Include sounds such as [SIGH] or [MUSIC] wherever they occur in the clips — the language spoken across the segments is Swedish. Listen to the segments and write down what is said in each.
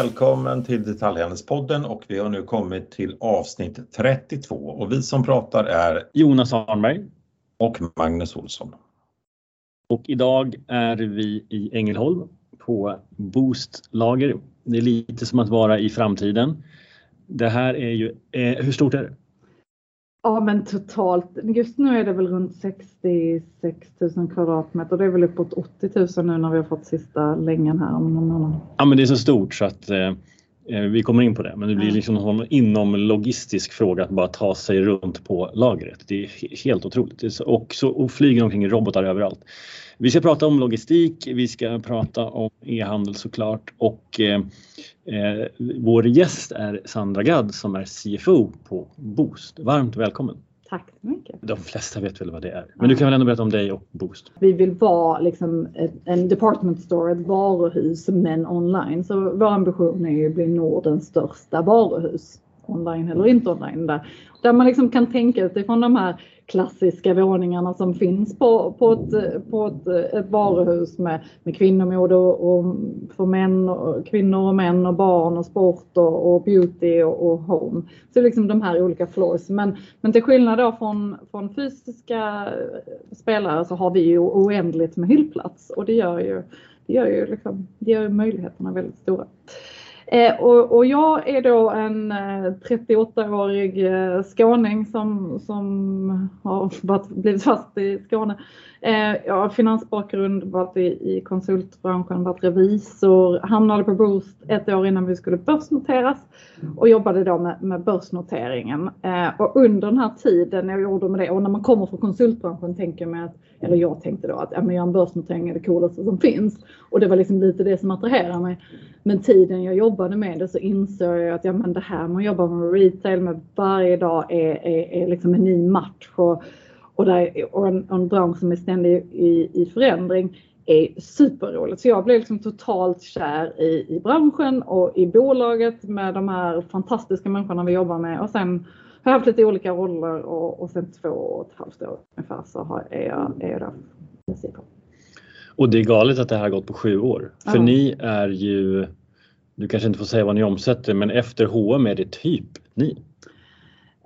Välkommen till Detaljhandelspodden och vi har nu kommit till avsnitt 32 och vi som pratar är Jonas Arnberg och Magnus Olsson. Och idag är vi i Ängelholm på Boost lager. Det är lite som att vara i framtiden. Det här är ju, eh, hur stort är det? Ja men totalt, just nu är det väl runt 66 000 kvadratmeter. Det är väl uppåt 80 000 nu när vi har fått sista längen här om någon annan. Ja men det är så stort så att eh, eh vi kommer in på det. Men det blir liksom en inom logistisk fråga att bara ta sig runt på lagret. Det är helt otroligt. Och, så, och flyger omkring robotar överallt. Vi ska prata om logistik, vi ska prata om e-handel såklart och eh, eh, vår gäst är Sandra Gadd som är CFO på Boost. Varmt välkommen! Tack så mycket! De flesta vet väl vad det är, men du kan väl ändå berätta om dig och Boost? Vi vill vara liksom en department store, ett varuhus men online. Så vår ambition är att bli Nordens största varuhus online eller inte online där, där man liksom kan tänka utifrån de här klassiska våningarna som finns på, på, ett, på ett, ett varuhus med, med kvinnomode och, och för män och, kvinnor och män och barn och sport och, och beauty och, och, home. Så liksom de här olika floors. Men, men till skillnad då från, från fysiska spelare så har vi ju oändligt med hyllplats och det gör ju, det gör ju, liksom, det gör ju möjligheterna väldigt stora. Eh, och, och, jag är då en eh, 38-årig eh, skåning som, som har varit, blivit fast i Skåne. Eh, jag har finansbakgrund, varit i, i konsultbranschen, varit revisor, hamnade på Boost ett år innan vi skulle börsnoteras och jobbade då med, med börsnoteringen. Eh, och under den här tiden jag gjorde med det och när man kommer från konsultbranschen tänker man att, eller jag tänkte då att ja, men jag en börsnotering är det coolaste som finns och det var liksom lite det som attraherade mig. Men tiden jag jobbade med det så insåg jag att ja, men det här man jobbar med retail med varje dag är, är, är liksom en ny match och, och, där, och en, en bransch som är ständig i, i förändring är superroligt. Så jag blev liksom totalt kär i, i branschen och i bolaget med de här fantastiska människorna vi jobbar med och sen har jag haft lite olika roller och, och sen två och ett halvt år ungefär så har, är jag, är jag där. Och det är galet att det här har gått på sju år. För ja. ni är ju, du kanske inte får säga vad ni omsätter, men efter H&M är det typ ni.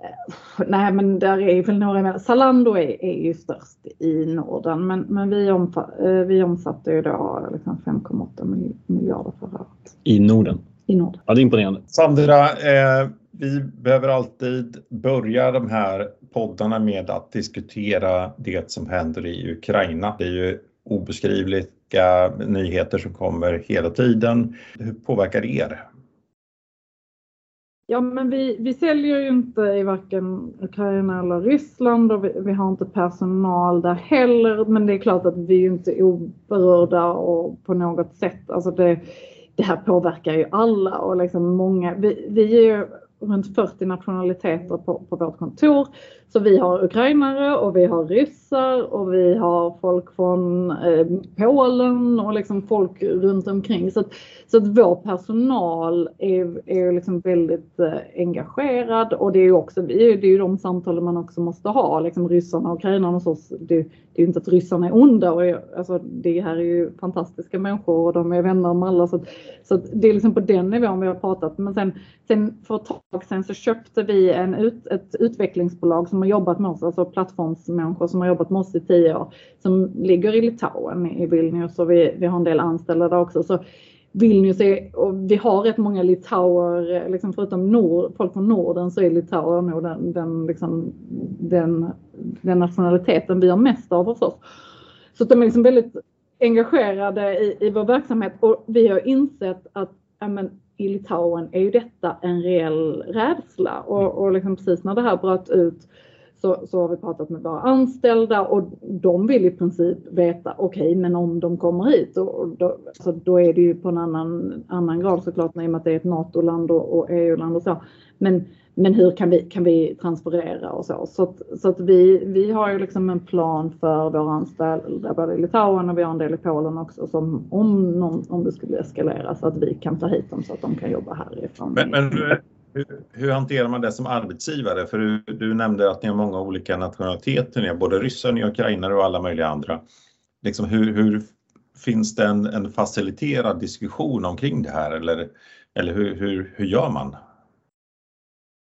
Eh, nej men där är väl några med. Zalando är, är ju störst i Norden men, men vi, omfa, eh, vi omsatte ju då liksom 5,8 miljarder förra året. I Norden? I Norden. Ja det är imponerande. Sandra, eh, vi behöver alltid börja de här poddarna med att diskutera det som händer i Ukraina. Det är ju obeskrivliga nyheter som kommer hela tiden. Hur påverkar det er? Ja, men vi, vi säljer ju inte i varken Ukraina eller Ryssland och vi, vi, har inte personal där heller. Men det är klart att vi är inte oberörda och på något sätt. Alltså det, det här påverkar ju alla och liksom många. Vi, vi är ju runt 40 nationaliteter på, på vårt kontor. Så vi har ukrainare och vi har ryssar och vi har folk från eh, Polen och liksom folk runt omkring. Så att, så att vår personal är, är liksom väldigt eh, engagerad och det är ju också det är ju de samtalen man också måste ha. Liksom ryssarna och ukrainarna hos oss. Det, det är ju inte att ryssarna är onda och alltså, det här är ju fantastiska människor och de är vänner med alla. Så, att, så att det är liksom på den nivån vi har pratat. Men sen, sen för ett tag sedan så köpte vi en ut, ett utvecklingsbolag som har jobbat med oss, alltså plattformsmänniskor som har jobbat med oss i tio år, som ligger i Litauen i Vilnius och vi, vi har en del anställda där också. Så Vilnius är, och vi har rätt många litauer, liksom förutom nord, folk från Norden så är litauer nog den, den, liksom, den, den nationaliteten vi har mest av hos oss. Så de är liksom väldigt engagerade i, i vår verksamhet och vi har insett att ämen, i Litauen är ju detta en reell rädsla och, och liksom precis när det här bröt ut så, så har vi pratat med våra anställda och de vill i princip veta, okej, okay, men om de kommer hit, och då, så då är det ju på en annan, annan grad såklart, i och med att det är ett NATO-land och, och EU-land och så. Men, men hur kan vi, kan vi transferera och så? Så, att, så att vi, vi har ju liksom en plan för våra anställda både i Litauen och vi har en del i Polen också som om, någon, om det skulle eskalera så att vi kan ta hit dem så att de kan jobba härifrån. Men, men hur, hur, hanterar man det som arbetsgivare? För du, du, nämnde att ni har många olika nationaliteter, ni har både ryssar, ni har ukrainare och alla möjliga andra. Liksom hur, hur finns det en, en faciliterad diskussion omkring det här eller, eller hur, hur, hur gör man?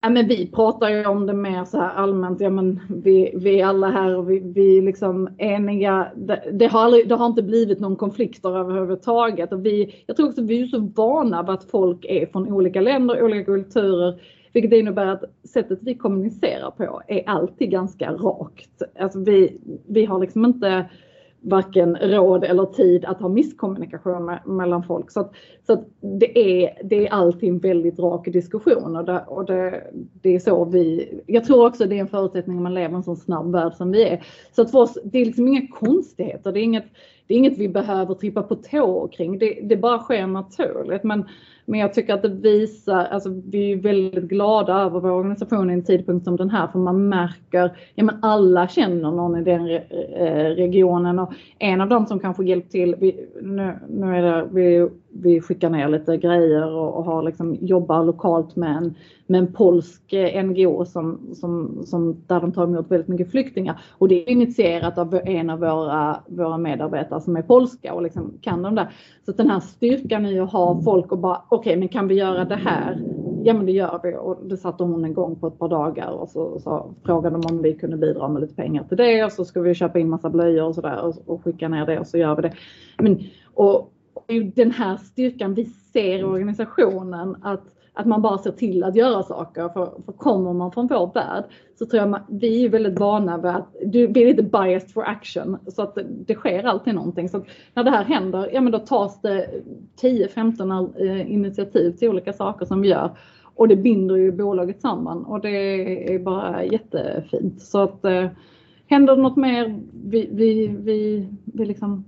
Ja, men vi pratar ju om det mer så här allmänt. Ja, men vi, vi är alla här och vi, vi är liksom eniga. Det, det, har aldrig, det har inte blivit någon konflikter överhuvudtaget. Och vi, jag tror också att vi är så vana vid att folk är från olika länder, olika kulturer. Vilket innebär att sättet vi kommunicerar på är alltid ganska rakt. Alltså vi, vi har liksom inte varken råd eller tid att ha misskommunikation med, mellan folk. Så, att, så att det, är, det är alltid en väldigt rak diskussion och, det, och det, det, är så vi... Jag tror också det är en förutsättning om man lever i en så snabb värld som vi är. Så att för oss, det är liksom inga konstigheter. Det är inget, det är inget vi behöver trippa på tå kring. Det, det bara sker naturligt. Men men jag tycker att det visar, alltså vi är väldigt glada över vår organisation i en tidpunkt som den här för man märker, ja men alla känner någon i den eh, regionen och en av dem som kanske hjälpt till, vi, nu, nu är det, vi, vi skickar ner lite grejer och, och har liksom, jobbar lokalt med en, med en polsk eh, NGO som, som, som, där de tar emot väldigt mycket flyktingar. Och det är initierat av en av våra, våra medarbetare som är polska och liksom kan de där. Så den här styrkan i att ha folk och bara okej, okay, men kan vi göra det här? Ja, men det gör vi och det satte hon igång på ett par dagar och så, så frågade de om vi kunde bidra med lite pengar till det och så ska vi köpa in massa blöjor och sådär och, och skicka ner det och så gör vi det. Men, och, den här styrkan vi ser i organisationen att att man bara ser till att göra saker. För, för kommer man från vår värld så tror jag man, vi är väldigt vana vid att du blir lite biased for action så att det, det sker alltid någonting. Så när det här händer, ja men då tas det 10-15 eh, initiativ till olika saker som vi gör och det binder ju bolaget samman och det är bara jättefint. Så att eh, händer det något mer, vi, vi, vi, vi liksom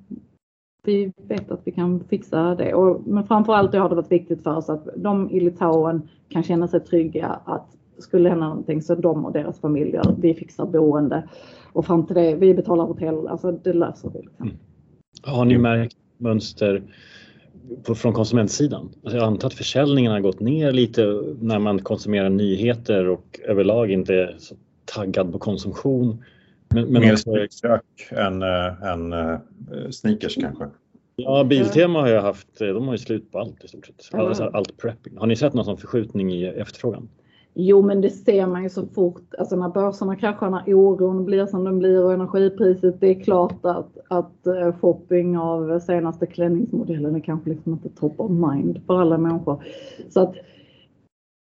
vi vet att vi kan fixa det. Och, men framförallt har det varit viktigt för oss att de i Litauen kan känna sig trygga att skulle hända någonting så de och deras familjer, vi fixar boende. Och fram till det, vi betalar hotell, alltså det löser vi. Liksom. Mm. Har ni märkt mönster på, från konsumentsidan? Alltså jag antar att försäljningen har gått ner lite när man konsumerar nyheter och överlag inte är så taggad på konsumtion. Men, men Mer också... kök än, än uh, sneakers kanske? Ja, Biltema har ju haft, eh, de har ju slut på allt i stort sett. Alltså, allt prepping. Har ni sett någon sån förskjutning i efterfrågan? Jo, men det ser man ju så fort, alltså när börserna kraschar, när oron blir som den blir och energipriset, det är klart att, att shopping av senaste klänningsmodellen är kanske liksom inte top of mind för alla människor. Så att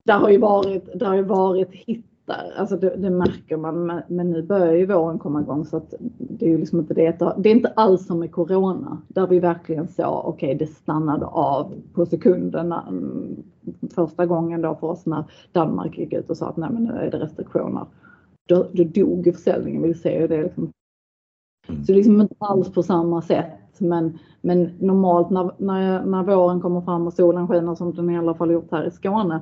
det har ju varit, det har ju varit hit lättar. Alltså det, det, märker man, men nu börjar ju våren komma igång så att det är ju liksom inte det. Det är inte alls som med Corona där vi verkligen såg, okej okay, det stannade av på sekunderna. Mm, första gången då för oss när Danmark gick ut och sa att nej men nu är det restriktioner. Då, då dog ju försäljningen, vi ser ju det liksom. Så liksom inte alls på samma sätt men, men normalt när, när, när våren kommer fram och solen skiner som den i alla fall gjort här i Skåne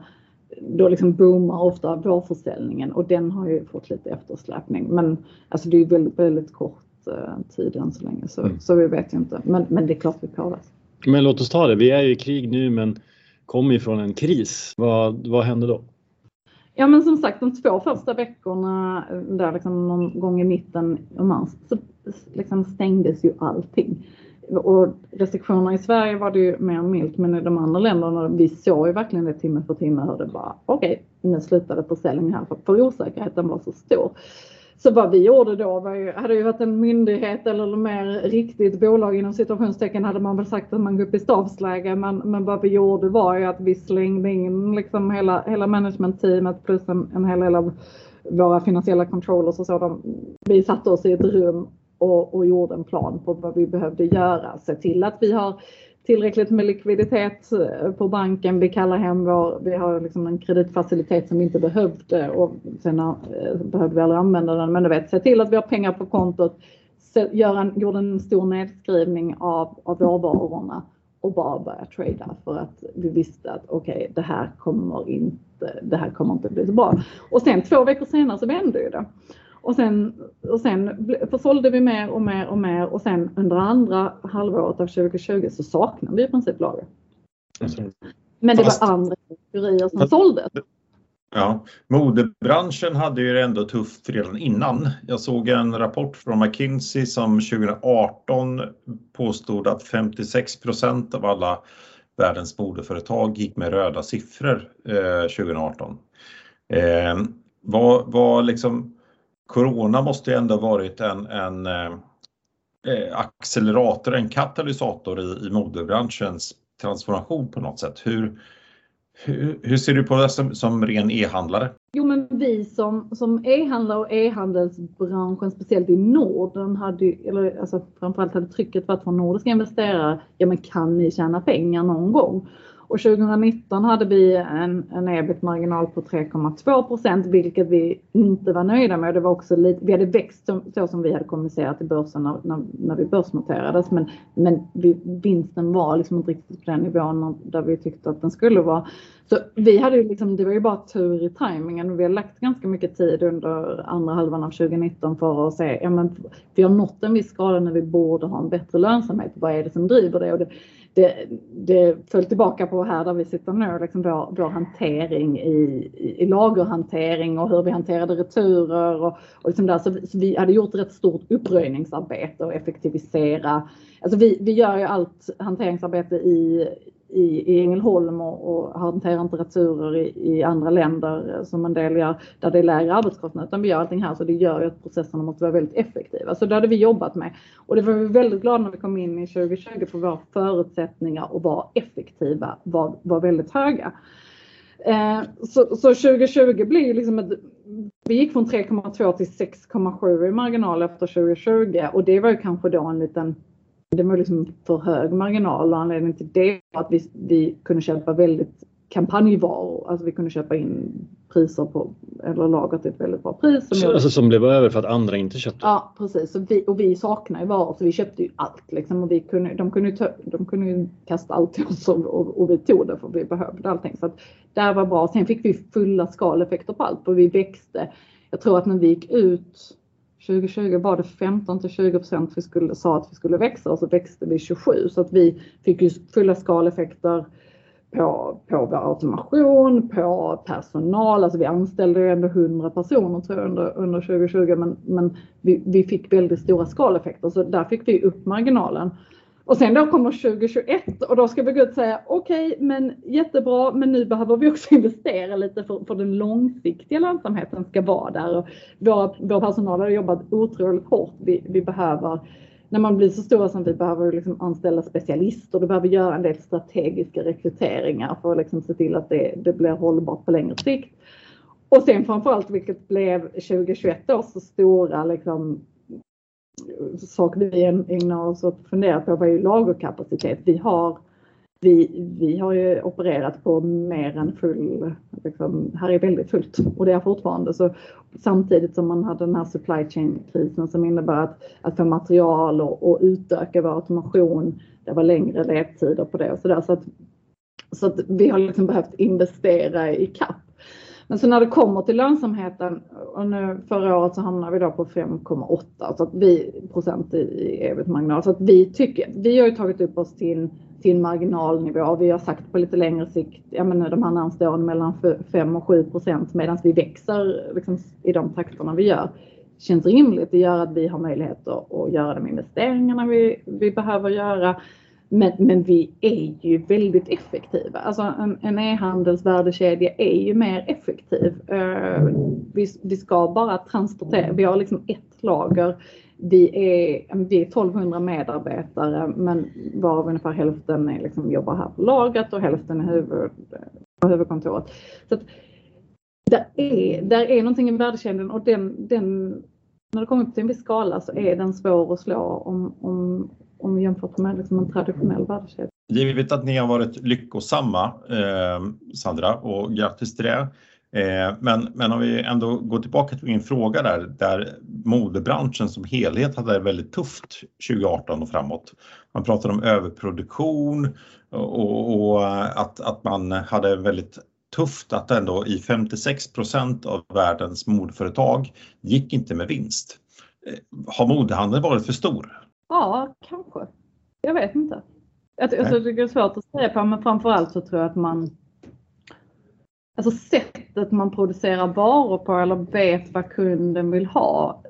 då liksom boomar ofta vårförsäljningen och den har ju fått lite eftersläpning. Men alltså det är väldigt, väldigt kort eh, tid än så länge så, mm. så vi vet ju inte. Men, men det är klart vi påverkas. Men låt oss ta det. Vi är ju i krig nu men kommer ju från en kris. Vad, vad händer då? Ja men som sagt de två första veckorna där liksom någon gång i mitten av mars så liksom stängdes ju allting och restriktionerna i Sverige var det ju mer milt men i de andra länderna vi såg ju verkligen det timme för timme hur det bara okej okay, nu slutade försäljningen här för, för osäkerheten var så stor. Så vad vi gjorde då var ju, hade ju varit en myndighet eller mer riktigt bolag inom situationstecken hade man väl sagt att man går upp i stabsläge men, men vad vi gjorde var ju att vi slängde in liksom hela, hela managementteamet plus en, en hel del av våra finansiella controllers och så. vi satte oss i ett rum och, och gjorde en plan på vad vi behövde göra. Se till att vi har tillräckligt med likviditet eh, på banken. Vi kallar hem vår, vi har liksom en kreditfacilitet som vi inte behövde och sen eh, behövde vi aldrig använda den. Men du vet, se till att vi har pengar på kontot. Gör en, gjorde en stor nedskrivning av, av råvarorna och bara börja trada för att vi visste att okej, okay, det här kommer inte, det här kommer inte bli så bra. Och sen två veckor senare så vände ju det. Och sen, och sen försålde vi mer och mer och mer och sen under andra halvåret av 2020 så saknade vi i princip lager. Men det var andra kategorier som såldes. Ja, modebranschen hade ju det ändå tufft redan innan. Jag såg en rapport från McKinsey som 2018 påstod att 56 procent av alla världens modeföretag gick med röda siffror eh, 2018. Eh, vad, vad liksom, corona måste ju ändå varit en, en eh, accelerator, en katalysator i, i modebranschens transformation på något sätt. Hur, hur, hur ser du på det som, som ren e-handlare? Jo men vi som, som e-handlare och e-handelsbranschen, speciellt i Norden, hade eller alltså framförallt hade trycket varit från nordiska investerare, ja men kan ni tjäna pengar någon gång? Och 2019 hade vi en, en ebit-marginal på 3,2 procent, vilket vi inte var nöjda med. Det var också lite, vi hade växt som, så som vi hade kommunicerat i börsen när, när, när vi börsnoterades, men, men vi, vinsten var liksom inte riktigt på den nivån där vi tyckte att den skulle vara. Så vi hade ju liksom, det var ju bara tur i tajmingen. Vi har lagt ganska mycket tid under andra halvan av 2019 för att se, ja men vi har nått en viss skala när vi borde ha en bättre lönsamhet. Vad är det som driver det? Och det det, det föll tillbaka på här där vi sitter nu, liksom vår, vår hantering i, i, i lagerhantering och hur vi hanterade returer och, och liksom där. Så, så, vi hade gjort rätt stort uppröjningsarbete och effektivisera. Alltså vi, vi gör ju allt hanteringsarbete i, i, i Ängelholm och, och hanterar inte returer i, i, andra länder eh, som en del gör där det är lägre arbetskostnader utan vi gör allting här så det gör ju att processerna måste vara väldigt effektiva. Så det hade vi jobbat med och det var vi väldigt glada när vi kom in i 2020 för våra förutsättningar att vara effektiva var, var väldigt höga. Eh, så, så 2020 blir liksom ett, vi gick från 3,2 till 6,7 i marginal efter 2020 och det var ju kanske då en liten det var liksom för hög marginal och anledningen till det var att vi, vi kunde köpa väldigt kampanjvaror. Alltså vi kunde köpa in priser på, eller lager till ett väldigt bra pris. Som, så, alltså som blev över för att andra inte köpte? Ja precis. Och vi, och vi saknar ju varor så vi köpte ju allt. Liksom, och vi kunde, de, kunde ju de kunde kasta allt till oss och, och, och, vi tog det för vi behövde allting. Så att det var bra. Sen fick vi fulla skaleffekter på allt och vi växte. Jag tror att när vi gick ut 2020 var det 15 till 20 procent vi skulle, sa att vi skulle växa och så växte vi 27 så att vi fick ju fulla skaleffekter på, på vår automation, på personal. Alltså vi anställde ju ändå 100 personer tror jag under, under 2020 men, men vi, vi fick väldigt stora skaleffekter så där fick vi upp marginalen. Och sen då kommer 2021 och då ska vi gå ut och säga okej, okay, men jättebra, men nu behöver vi också [LAUGHS] investera lite för, för den långsiktiga lönsamheten ska vara där. Och vår, vår personal har jobbat otroligt hårt. Vi, vi behöver, när man blir så stora som vi behöver liksom anställa specialister, Du behöver göra en del strategiska rekryteringar för att liksom se till att det, det blir hållbart på längre sikt. Och sen framförallt, vilket blev 2021 års stora liksom, sak vi ägnar oss åt att fundera på var ju lagerkapacitet. Vi har, vi, vi har ju opererat på mer än full, liksom, här är väldigt fullt och det är fortfarande så samtidigt som man hade den här supply chain krisen som innebär att, att få material och, och utöka vår automation. Det var längre ledtider på det och sådär så att, så att vi har liksom behövt investera i kapp. Men så när det kommer till lönsamheten och nu förra året så hamnar vi då på 5,8 så att vi procent i ebit-marginal. Så att vi tycker, vi har ju tagit upp oss till, till marginalnivå. Vi har sagt på lite längre sikt, ja men de här närmaste åren mellan 5 och 7 procent medan vi växer liksom, i de takterna vi gör känns rimligt. Det gör att vi har möjlighet att, att göra de investeringarna vi, vi behöver göra. Men, men vi är ju väldigt effektiva. Alltså en, en e-handelsvärdekedja är ju mer effektiv. Uh, vi, vi ska bara transportera, vi har liksom ett lager. Vi är, vi är 1200 medarbetare men varav ungefär hälften är liksom, jobbar här på lagret och hälften är huvud, på huvudkontoret. Så att, där, är, där är någonting i värdekedjan och den, den, när det kommer upp till en viss skala så är den svår att slå om, om, om vi jämför med liksom en traditionell värdekedja. Givet att ni har varit lyckosamma eh, Sandra och grattis till det. Eh, men, men om vi ändå går tillbaka till min fråga där, där modebranschen som helhet hade det väldigt tufft 2018 och framåt. Man pratar om överproduktion och, och att, att man hade väldigt tufft att ändå i 56 procent av världens modeföretag gick inte med vinst. Eh, har modehandeln varit för stor? Ja, kanske. Jag vet inte. Jag, alltså, det är svårt att säga på men framförallt så tror jag att man alltså sättet man producerar varor på eller vet vad kunden vill ha.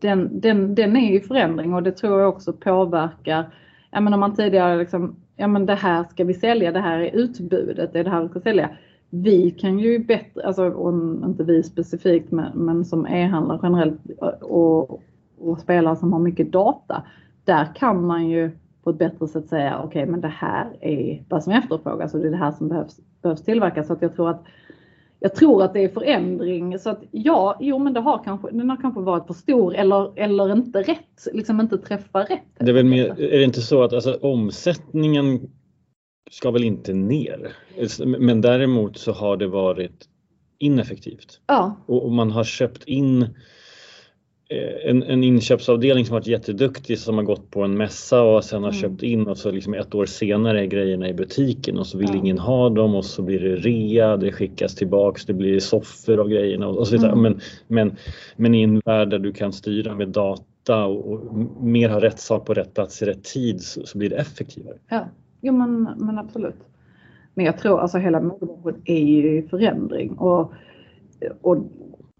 Den, den, den är i förändring och det tror jag också påverkar. Ja, men om man tidigare liksom, ja men det här ska vi sälja, det här är utbudet, det är det här vi ska sälja. Vi kan ju bättre, alltså och inte vi specifikt men, men som e-handlare generellt och, och spelare som har mycket data. Där kan man ju på ett bättre sätt säga okej okay, men det här är vad som efterfrågas och det är det här som behövs, behövs tillverkas. Så att jag tror att jag tror att det är förändring så att ja, jo men det har kanske, den har kanske varit för stor eller, eller inte rätt, liksom inte träffa rätt. Det är väl mer, är det inte så att alltså, omsättningen ska väl inte ner? Men däremot så har det varit ineffektivt. Ja. Och, och man har köpt in en, en inköpsavdelning som varit jätteduktig som har gått på en mässa och sen har mm. köpt in och så liksom ett år senare är grejerna i butiken och så vill ja. ingen ha dem och så blir det rea, det skickas tillbaks, det blir soffor av grejerna och så vidare. Mm. Men, men, men i en värld där du kan styra med data och, och mer ha rätt sak på rätt plats i rätt tid så, så blir det effektivare. Ja, jo men, men absolut. Men jag tror alltså hela modebranschen är ju i förändring och, och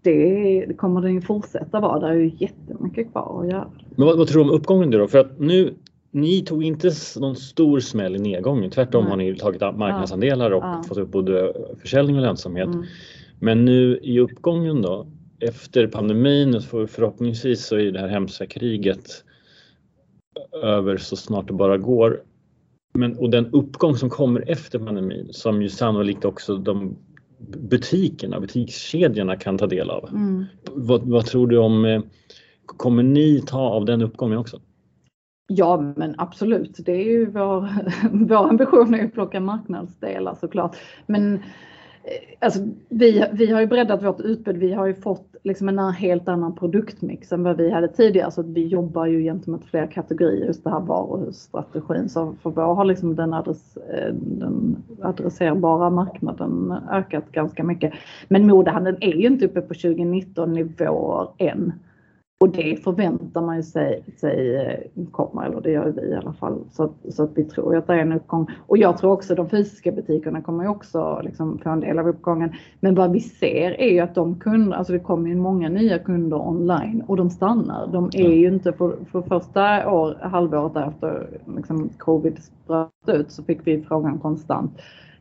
det kommer den ju fortsätta vara. Det är ju jättemycket kvar att göra. Men vad, vad tror du om uppgången då? För att nu, ni tog inte någon stor smäll i nedgången. Tvärtom Nej. har ni tagit marknadsandelar och ja. fått upp både försäljning och lönsamhet. Mm. Men nu i uppgången då, efter pandemin, för förhoppningsvis så är det här hemska kriget över så snart det bara går. Men, och den uppgång som kommer efter pandemin som ju sannolikt också de butikerna, butikskedjorna kan ta del av. Mm. Vad, vad, tror du om, eh, kommer ni ta av den uppgången också? Ja men absolut, det är ju vår, [LAUGHS] vår ambition att plocka marknadsdelar såklart. Men Eh, alltså, vi, vi har ju breddat vårt utbud. Vi har ju fått liksom en helt annan produktmix än vad vi hade tidigare. Så att vi jobbar ju gentemot fler kategorier, just det här varuhusstrategin. Så för vår har liksom den, adress, eh, den adresserbara marknaden ökat ganska mycket. Men modehandeln är ju inte uppe på 2019 nivåer än. Och det förväntar man sig, sig eh, kommer, eller det gör vi i alla fall. Så att, så att vi tror att det är en uppgång. Och jag tror också de fysiska butikerna kommer också liksom få en del av uppgången. Men vad vi ser är ju att de kunder, alltså det kommer ju många nya kunder online och de stannar. De är ju inte, för, för första år, halvåret efter liksom covid bröt ut så fick vi frågan konstant.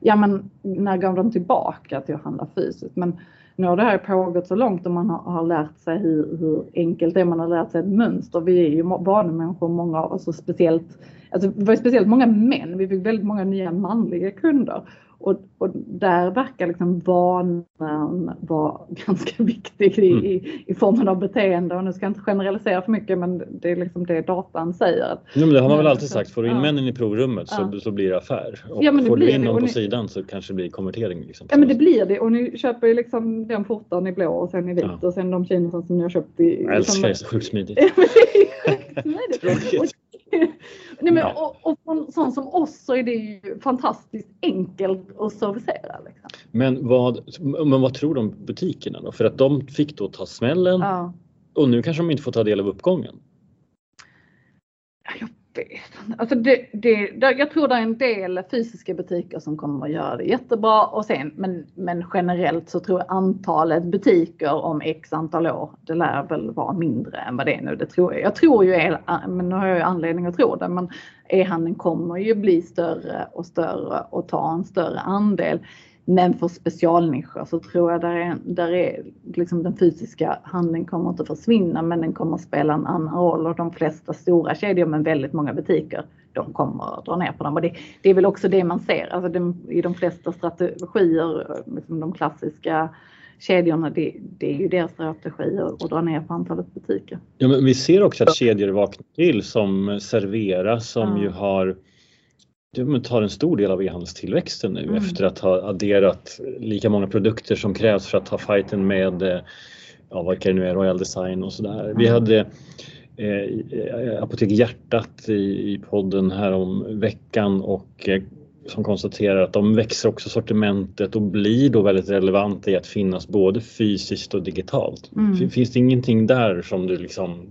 Ja men när går de tillbaka till att handla fysiskt? Men nu har det här pågått så långt och man har, har lärt sig hur, hur, enkelt det är. Man har lärt sig ett mönster. Vi är ju vanemänniskor, många av oss, och speciellt, alltså det var speciellt många män. Vi fick väldigt många nya manliga kunder och, och där verkar liksom vanan vara [LAUGHS] ganska viktig i, mm. i, i, formen av beteende. Och nu ska jag inte generalisera för mycket men det är liksom det datan säger. Ja, men det har man väl alltid sagt, får du in ja. männen i provrummet så, ja. så blir det affär. Och ja, får du in någon på sidan så kanske det blir konvertering. Liksom. Ja men det blir det och ni köper ju liksom den skjortan i blå och sen i vit ja. och sen de jeansen som ni har köpt i... Jag älskar det, är så sjukt smidigt. [LAUGHS] Nej, men, och, och för sån som oss så är det ju fantastiskt enkelt att servicera. Liksom. Men, vad, men vad tror om butikerna då? För att de fick då ta smällen ja. och nu kanske de inte får ta del av uppgången. Jag alltså det, det, Jag tror det är en del fysiska butiker som kommer att göra det jättebra och sen, men, men generellt så tror jag antalet butiker om x antal år, det lär väl vara mindre än vad det är nu. Det tror jag. Jag tror ju, äh, men nu har jag ju anledning att tro det, men e-handeln kommer ju bli större och större och ta en större andel. Men för specialnischer så tror jag där är, där är liksom den fysiska handeln kommer inte försvinna men den kommer spela en annan roll och de flesta stora kedjor med väldigt många butiker de kommer att dra ner på dem. Och det, det är väl också det man ser alltså de, i de flesta strategier, liksom de klassiska kedjorna, det, det, är ju deras strategi att dra ner på antalet butiker. Ja, men vi ser också att kedjor vaknar till som Servera som ja. ju har de tar en stor del av e-handelstillväxten nu mm. efter att ha adderat lika många produkter som krävs för att ta fighten med eh, ja, vad det nu är, Royal Design och sådär. Mm. Vi hade eh, Apotek Hjärtat i, i podden här om veckan och eh, som konstaterar att de växer också sortimentet och blir då väldigt relevanta i att finnas både fysiskt och digitalt. Mm. Finns det ingenting där som du liksom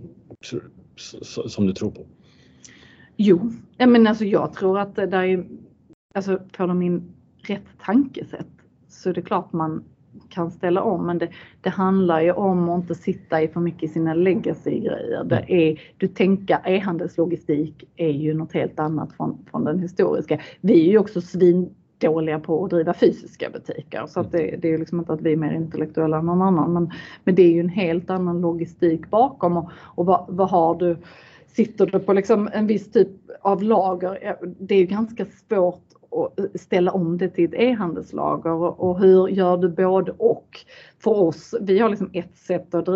som du tror på? Jo, men alltså jag tror att det där är, alltså får de in rätt tankesätt så är det klart man kan ställa om. Men det, det handlar ju om att inte sitta i för mycket i sina legacy-grejer. Det mm. är, du tänker e-handelslogistik är ju något helt annat från, från den historiska. Vi är ju också svindåliga på att driva fysiska butiker så att det, det är liksom inte att vi är mer intellektuella än någon annan. Men, men det är ju en helt annan logistik bakom och, och vad, vad har du Sitter du på liksom en viss typ av lager, det är ganska svårt och ställa om det till ett e-handelslager och hur gör du både och? För oss, vi har liksom ett sätt att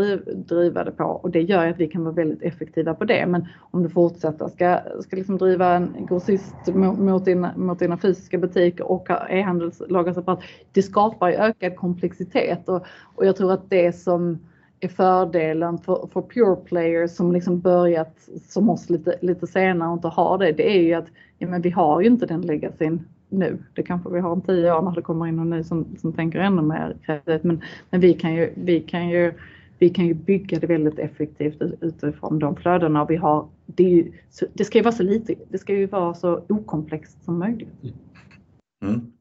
driva det på och det gör att vi kan vara väldigt effektiva på det. Men om du fortsätter ska, ska liksom driva en grossist mot dina, mot dina fysiska butiker och e-handelslager separat, det skapar ju ökad komplexitet och, och jag tror att det som är fördelen för, för pure players som liksom börjat som oss lite, lite senare och inte har det, det är ju att ja, men vi har ju inte den legacyn nu. Det kanske vi har om tio år när det kommer in någon ny som, som tänker ännu mer kreativt. Men, men vi, kan ju, vi, kan ju, vi kan ju bygga det väldigt effektivt utifrån de flödena vi har. Det, ju, det ska ju vara så lite, det ska ju vara så okomplext som möjligt. Mm. mm.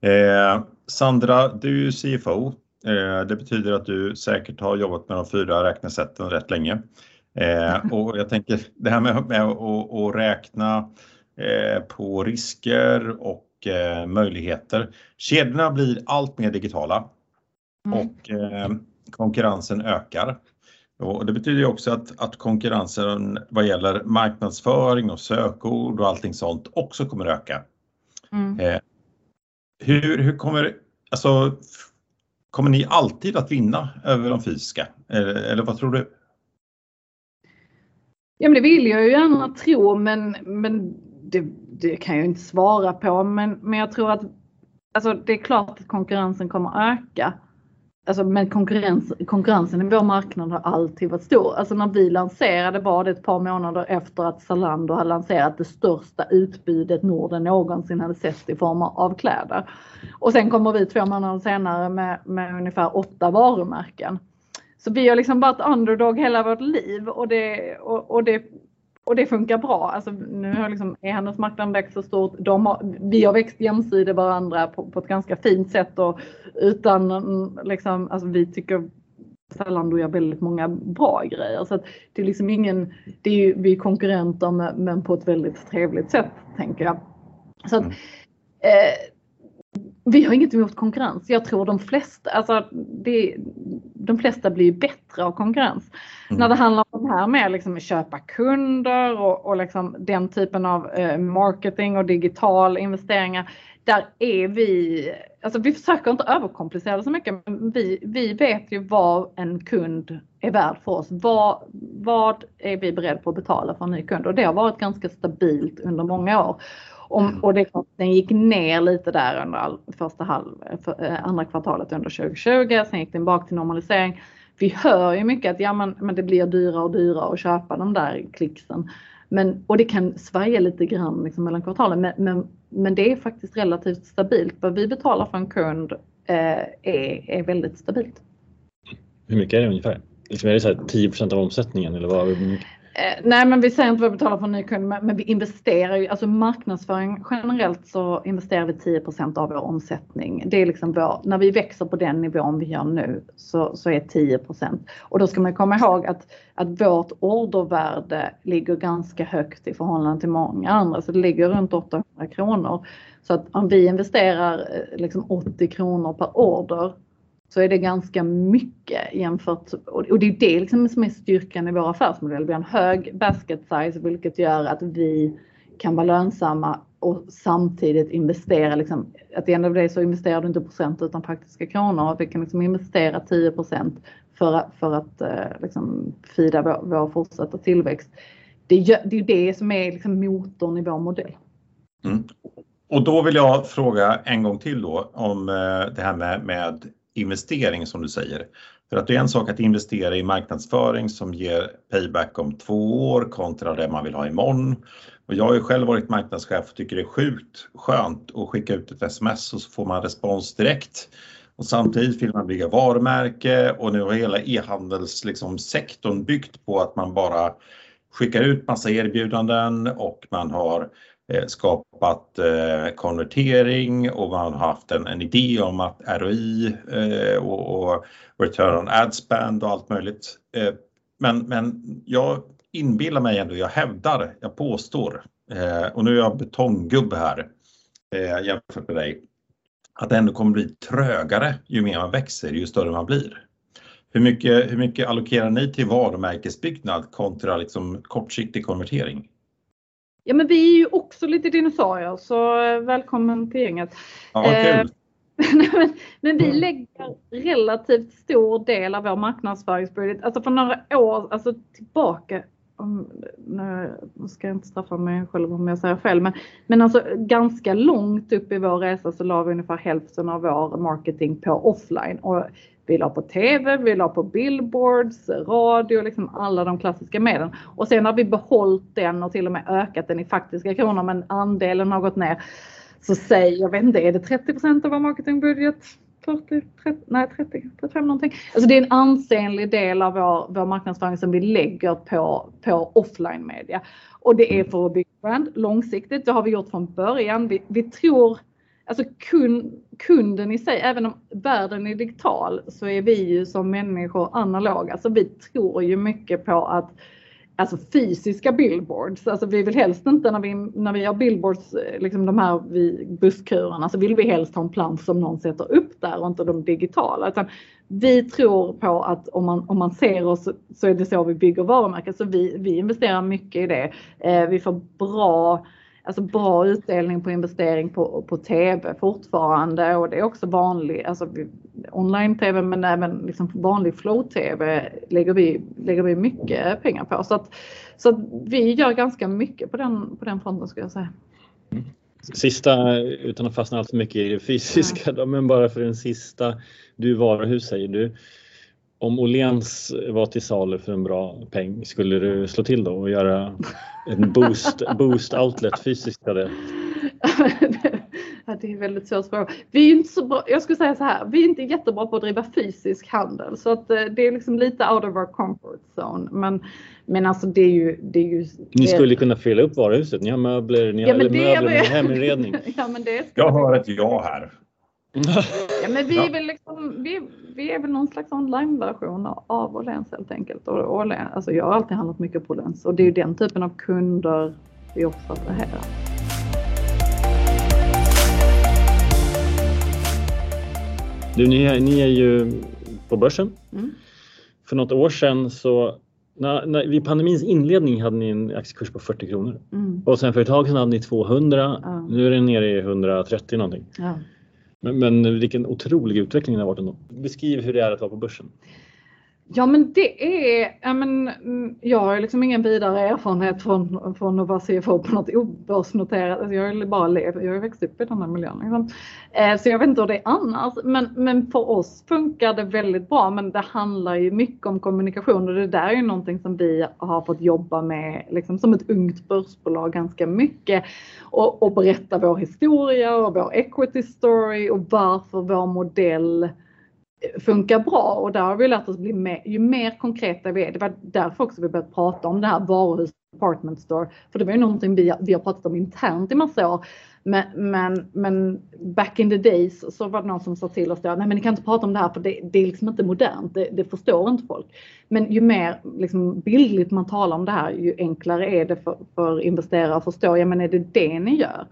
Eh, Sandra, du är ju CFO. Eh, det betyder att du säkert har jobbat med de fyra räknesätten rätt länge. Eh, [LAUGHS] och jag tänker det här med, att, räkna Eh, på risker och möjligheter. Kedjorna blir allt mer digitala mm. och konkurrensen ökar. Och det betyder också att, att konkurrensen vad gäller marknadsföring och sökord och allting sånt också kommer öka. Mm. hur, hur kommer, alltså, kommer ni alltid att vinna över de fysiska? Eller, eller vad tror du? Ja, men det vill jag ju gärna tro, men, men det, det, kan jag inte svara på men, men jag tror att alltså, det är klart att konkurrensen kommer öka. Alltså, men konkurrens, konkurrensen i vår marknad har alltid varit stor. Alltså när vi lanserade var det ett par månader efter att Zalando hade lanserat det största utbudet Norden någonsin hade sett i form av kläder. Och sen kommer vi två månader senare med, med ungefär åtta varumärken. Så vi har liksom varit underdog hela vårt liv och det, och, och det och det funkar bra. Alltså, nu har liksom e-handelsmarknaden växt så stort. De har, vi har växt jämsides varandra på, på, ett ganska fint sätt och utan liksom, alltså vi tycker Zalando gör väldigt många bra grejer. Så det är liksom ingen, det är ju, vi är konkurrenter men på ett väldigt trevligt sätt tänker jag. Så att, mm. eh, vi har inget emot konkurrens. Jag tror de flesta, alltså det, de flesta blir bättre av konkurrens. Mm. När det handlar om det här med liksom att köpa kunder och, och liksom den typen av eh, marketing och digital investeringar. Där är vi, alltså vi försöker inte överkomplicera det så mycket. Men vi, vi vet ju vad en kund är värd för oss. Vad, vad är vi beredda på att betala för en ny kund? Och det har varit ganska stabilt under många år. Om, mm. och det är klart, den gick ner lite där under all, första halv, för, eh, andra kvartalet under 2020. Sen gick den bak till normalisering. Vi hör ju mycket att ja, men, men det blir dyrare och dyrare att köpa de där klicksen. Men, och det kan svaja lite grann liksom mellan kvartalen men, men, men det är faktiskt relativt stabilt. Vad vi betalar för en kund eh, är, är väldigt stabilt. Hur mycket är det ungefär? Liksom är det så 10% av omsättningen eller vad? Eh, nej, men vi säger inte vad vi betalar för en ny kund, men, vi investerar ju, alltså marknadsföring generellt så investerar vi 10% av vår omsättning. Det är liksom vår, när vi växer på den nivån vi gör nu så, så är 10% och då ska man komma ihåg att, att vårt ordervärde ligger ganska högt i förhållande till många andra, så det ligger runt 800 kronor. Så att om vi investerar eh, liksom 80 kronor per order så är det ganska mycket jämfört och det är det liksom som är styrkan i vår affärsmodell. Vi har en hög basket size vilket gör att vi kan vara lönsamma och samtidigt investera. Liksom, att the end of the day så investerar du inte procent utan faktiska kronor. Vi kan liksom investera 10 för, för att eh, liksom, fida vår, vår fortsatta tillväxt. Det, gör, det är det som är liksom motorn i vår modell. Mm. Och då vill jag fråga en gång till då om eh, det här med, med investering som du säger. För att det är en sak att investera i marknadsföring som ger payback om två år kontra det man vill ha imorgon. Och jag har ju själv varit marknadschef och tycker det är sjukt skönt att skicka ut ett sms och så får man respons direkt. Och samtidigt vill man bygga varumärke och nu har hela e-handelssektorn liksom byggt på att man bara skickar ut massa erbjudanden och man har Eh, skapat eh, konvertering och man har haft en, en idé om att ROI eh, och, och return on ad spend och allt möjligt. Men, men jag inbillar mig ändå, jag hävdar, jag påstår och nu är jag betonggubbe här jämfört med dig att det ändå kommer bli trögare ju mer man växer, ju större man blir. Hur mycket, hur mycket allokerar ni till varumärkesbyggnad kontra liksom kortsiktig konvertering? Ja, men vi är ju också lite dinosaurier, så välkommen till gänget. Ja, vad kul. Eh, [LAUGHS] men, men, vi lägger relativt stor del av vår marknadsföringsbudget, alltså för några år alltså tillbaka, om, nu ska jag inte straffa mig själv om jag säger fel, men, men alltså ganska långt upp i vår resa så la vi ungefär hälften av vår marketing på offline. Och vi la på TV, vi la på billboards, radio, liksom alla de klassiska medlen. Och sen har vi behållit den och till och med ökat den i faktiska kronor men andelen har gått ner. Så säg, jag vet inte, är det 30% av vår marketingbudget? 40, 30, nej 30, 35 någonting. Alltså det är en ansenlig del av vår, vår marknadsföring som vi lägger på, på offline media. Och det är för att bygga brand långsiktigt. Det har vi gjort från början. Vi, vi tror, alltså kund, kunden i sig, även om världen är digital så är vi ju som människor analoga. Så Alltså vi tror ju mycket på att alltså fysiska billboards. Alltså vi vill helst inte när vi, när vi har billboards, eh, liksom de här busskurerna, så vill vi helst ha en plansch som någon sätter upp där och inte de digitala. Utan vi tror på att om man, om man ser oss så är det så vi bygger varumärken. Så vi, vi investerar mycket i det. Eh, vi får bra alltså bra utdelning på investering på, på TV fortfarande och det är också vanlig, alltså online-TV men även liksom vanlig flow-TV lägger vi, lägger vi mycket pengar på. Så att, så att vi gör ganska mycket på den, på den fronten skulle jag säga. Mm. Sista, utan att fastna allt för mycket i det fysiska, ja. men bara för den sista. Du varuhus säger du. Om Åhléns var till salu för en bra peng, skulle du slå till då och göra en boost, [LAUGHS] boost outlet fysiskt? Eller? det är väldigt svårt fråga. Vi är inte så bra, jag skulle säga så här, vi är inte jättebra på att driva fysisk handel så att eh, det är liksom lite out of our comfort zone. Men, men alltså det är ju... Det är ju ni skulle kunna fylla upp varuhuset, ni har möbler, ni har ja, möbler, ni har heminredning. [LAUGHS] ja, men det jag hör ett ja här. Ja, men vi, är väl liksom, vi, vi är väl någon slags online-version av Åhléns helt enkelt. Och Åhléns, alltså jag har alltid handlat mycket på Åhléns och det är ju den typen av kunder vi också attraherar. Du, ni, är, ni är ju på börsen. Mm. För något år sedan så när, när, vid pandemins inledning hade ni en aktiekurs på 40 kronor mm. och sen för ett tag sedan hade ni 200. Ja. Nu är den nere i 130 någonting. Ja. Men, men vilken otrolig utveckling det har varit ändå. Beskriv hur det är att vara på börsen. Ja men det är, ja, men, mm, jag har liksom ingen vidare erfarenhet från, från att vara CFO på något obörsnoterat. Alltså jag har bara levt, jag har växt upp i den här miljön. Liksom. Eh, så jag vet inte hur det är annars. Men, men för oss funkar det väldigt bra. Men det handlar ju mycket om kommunikation och det där är ju någonting som vi har fått jobba med liksom, som ett ungt börsbolag ganska mycket. Och, och berätta vår historia och vår equity story och varför vår modell funkar bra och där har vi lärt oss bli mer, ju mer konkreta vi är. Det var därför också vi började prata om det här varuhus department store. För det var ju någonting vi, vi har pratat om internt i massa år. Men, men, men back in the days så var det någon som sa till oss då, nej men ni kan inte prata om det här för det, det är liksom inte modernt, det, det, förstår inte folk. Men ju mer liksom bildligt man talar om det här, ju enklare är det för, för investerare att förstå, ja men är det det ni gör?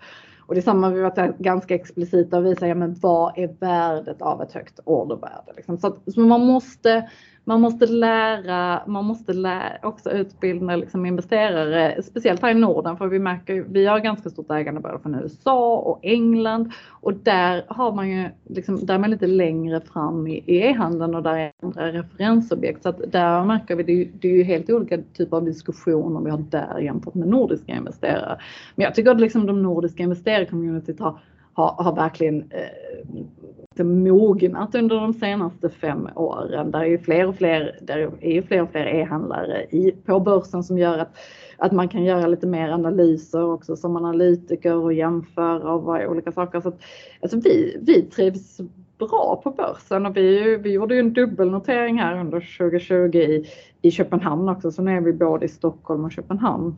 Och det är samma, vi varit ganska explicita och visar, ja men vad är värdet av ett högt ordervärde? Liksom. Så, att, så man måste man måste lära, man måste lära, också utbilda liksom investerare, speciellt här i Norden, för vi märker vi har ganska stort ägande både från USA och England och där har man ju liksom, där är man lite längre fram i e-handeln och där är andra referensobjekt. Så att där märker vi, det, det är ju helt olika typer av diskussioner vi har där jämfört med nordiska investerare. Men jag tycker att liksom de nordiska investerarcommunityt har har, har verkligen eh, mognat under de senaste fem åren. Där är ju fler och fler, där är ju fler och fler e-handlare på börsen som gör att, att man kan göra lite mer analyser också som analytiker och jämföra och olika saker. Så att, alltså vi, vi trivs bra på börsen och vi, vi gjorde ju en dubbelnotering här under 2020 i, i Köpenhamn också så nu är vi både i Stockholm och Köpenhamn.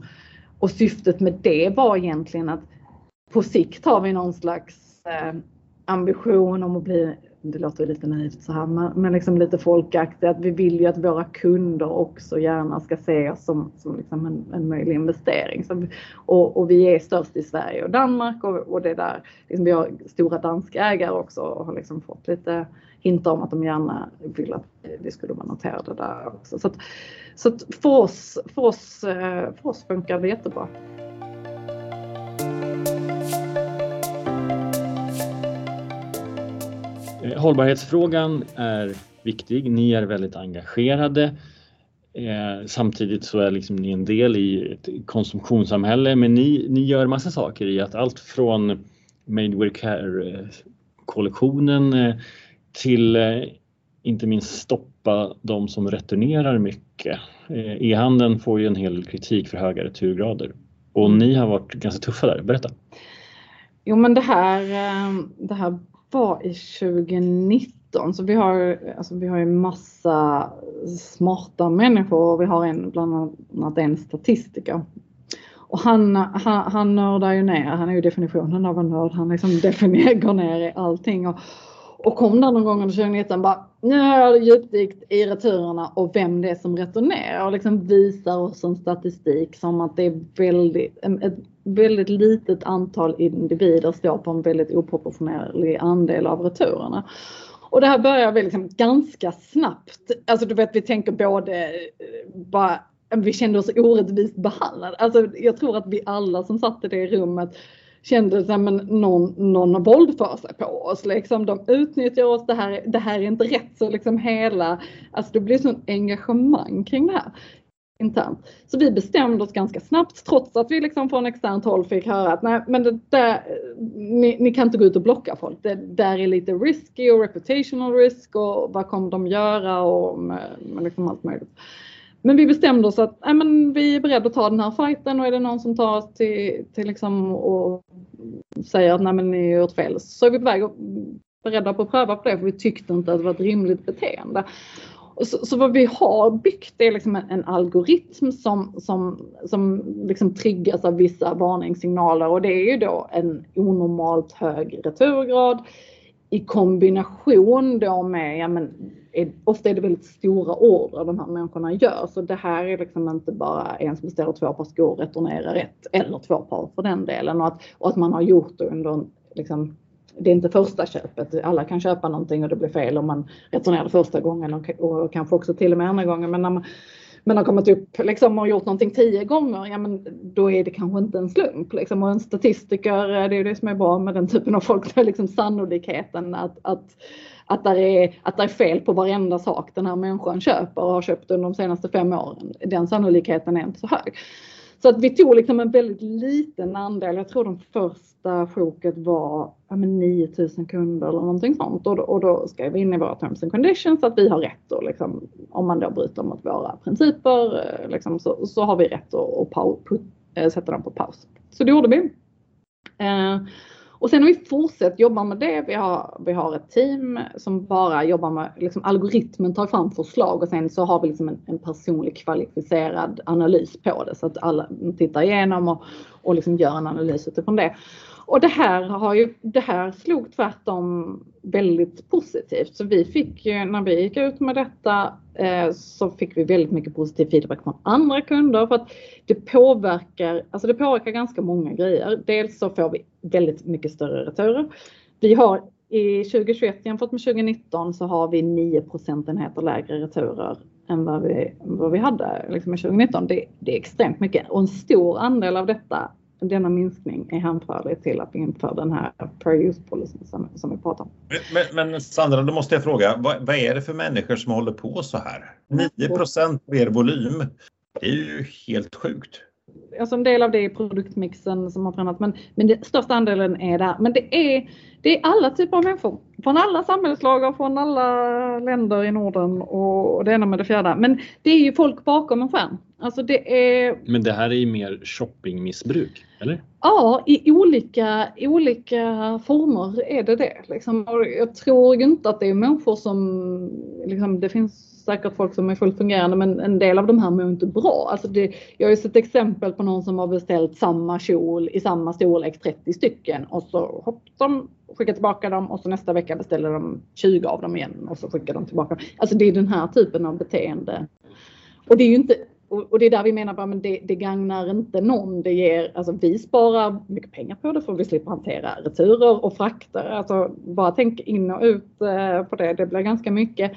och syftet med det var egentligen att på sikt har vi någon slags eh, ambition om att bli, det låter lite naivt så här, men liksom lite folkaktigt, att vi vill ju att våra kunder också gärna ska se oss som, som liksom en, en möjlig investering. Så, och, och, vi är störst i Sverige och Danmark och, och det där, liksom vi har stora danska ägare också och har liksom fått lite hintar om att de gärna vill att vi skulle vara noterade där också. Så, att, så att för, oss, för, oss, eh, för oss funkar det jättebra. Hållbarhetsfrågan är viktig. Ni är väldigt engagerade. Eh, samtidigt så är liksom ni en del i ett konsumtionssamhälle men ni, ni gör massa saker i att allt från Made with Care-kollektionen eh, eh, till eh, inte minst stoppa de som returnerar mycket. E-handeln får ju en hel del kritik för höga returgrader och ni har varit ganska tuffa där. Berätta! Jo men det här, det här var i 2019 så vi har, alltså vi har ju massa smarta människor och vi har en, bland annat en statistiker. Och han, han, han nördar ju ner, han är ju definitionen av en nörd, han liksom [LAUGHS] definierar, går ner i allting. Och, och kom där någon gång under 2019 bara, nu har jag djupdykt i returerna och vem det är som returnerar och liksom visar oss en statistik som att det är väldigt, ett väldigt litet antal individer står på en väldigt oproportionerlig andel av returerna. Och det här börjar vi liksom ganska snabbt. Alltså du vet vi tänker både eh, bara vi kände oss orättvist behandlade. Alltså jag tror att vi alla som satt i det rummet kände att någon, någon våldför sig på oss. Liksom, de utnyttjar oss, det här, det här är inte rätt. Så liksom hela, alltså det blir sån engagemang kring det här internt. Så vi bestämde oss ganska snabbt trots att vi liksom från externt håll fick höra att nej men det där, ni, ni kan inte gå ut och blocka folk. Det där är lite risky och reputational risk och vad kommer de göra och med, med liksom allt möjligt. Men vi bestämde oss att nej, men vi är beredda att ta den här fighten och är det någon som tar oss till, till liksom och säger att nej men ni har gjort fel så är vi på väg och beredda på att pröva på det för vi tyckte inte att det var ett rimligt beteende. Så, så, vad vi har byggt är liksom en, en algoritm som, som, som liksom triggas av vissa varningssignaler och det är ju då en onormalt hög returgrad i kombination då med, ja men är, ofta är det väldigt stora order de här människorna gör. Så det här är liksom inte bara en som beställer två par skor och returnerar ett eller två par för den delen. Och att, och att man har gjort det under liksom, det är inte första köpet. Alla kan köpa någonting och det blir fel om man returnerar första gången och, och kanske också till och med andra gången. Men när man, men har kommit upp liksom, och gjort någonting tio gånger, ja men då är det kanske inte en slump. Liksom. Och en statistiker, eh, det är ju det som är bra med den typen av folk, det är liksom sannolikheten att, att, att, där är, att det är fel på varenda sak den här människan köper och har köpt under de senaste fem åren. Den sannolikheten är inte så hög. Så att vi tog liksom en väldigt liten andel. Jag tror de första sjoket var ja, 9000 kunder eller någonting sånt. Och då, och då skrev vi in i våra terms and conditions att vi har rätt att liksom, om man då bryter mot våra principer eh, liksom, så, så har vi rätt att, att put, eh, sätta dem på paus. Så det gjorde vi. Eh, och sen har vi fortsatt jobba med det. Vi har, vi har ett team som bara jobbar med liksom algoritmen, tar fram förslag och sen så har vi liksom en, en personlig kvalificerad analys på det så att alla tittar igenom och, och liksom gör en analys utifrån det. Och det här, har ju, det här slog tvärtom väldigt positivt. Så vi fick ju, när vi gick ut med detta eh, så fick vi väldigt mycket positiv feedback från andra kunder för att det påverkar, alltså det påverkar ganska många grejer. Dels så får vi väldigt mycket större returer. Vi har i 2021 jämfört med 2019 så har vi 9 procentenheter lägre returer än vad vi, vad vi hade liksom i 2019. Det, det är extremt mycket och en stor andel av detta denna minskning är hänförlig till att vi inför den här per use policyn som, som vi pratar om. Men, men, Sandra, då måste jag fråga, vad, vad, är det för människor som håller på så här? 9 procent er volym, det är ju helt sjukt. Alltså en del av det är produktmixen som har förändrats men, men den största andelen är där. Men det är, det är alla typer av människor. från alla samhällslager, från alla länder i Norden och det ena med det fjärde. Men det är ju folk bakom en skärm. Alltså det är... Men det här är ju mer shoppingmissbruk, eller? Ja, i olika, olika former är det det. Liksom. Jag tror inte att det är människor som, liksom, det finns säkert folk som är fullt fungerande men en del av de här mår inte bra. Alltså det, jag har ju sett exempel på någon som har beställt samma kjol i samma storlek 30 stycken och så hopp, de skickar tillbaka dem och så nästa vecka beställer de 20 av dem igen och så skickar de tillbaka. Alltså det är den här typen av beteende. Och det är ju inte och, det är där vi menar att men det, det gagnar inte någon. Det ger, alltså vi sparar mycket pengar på det för vi slipper hantera returer och frakter. Alltså bara tänk in och ut eh, på det. Det blir ganska mycket.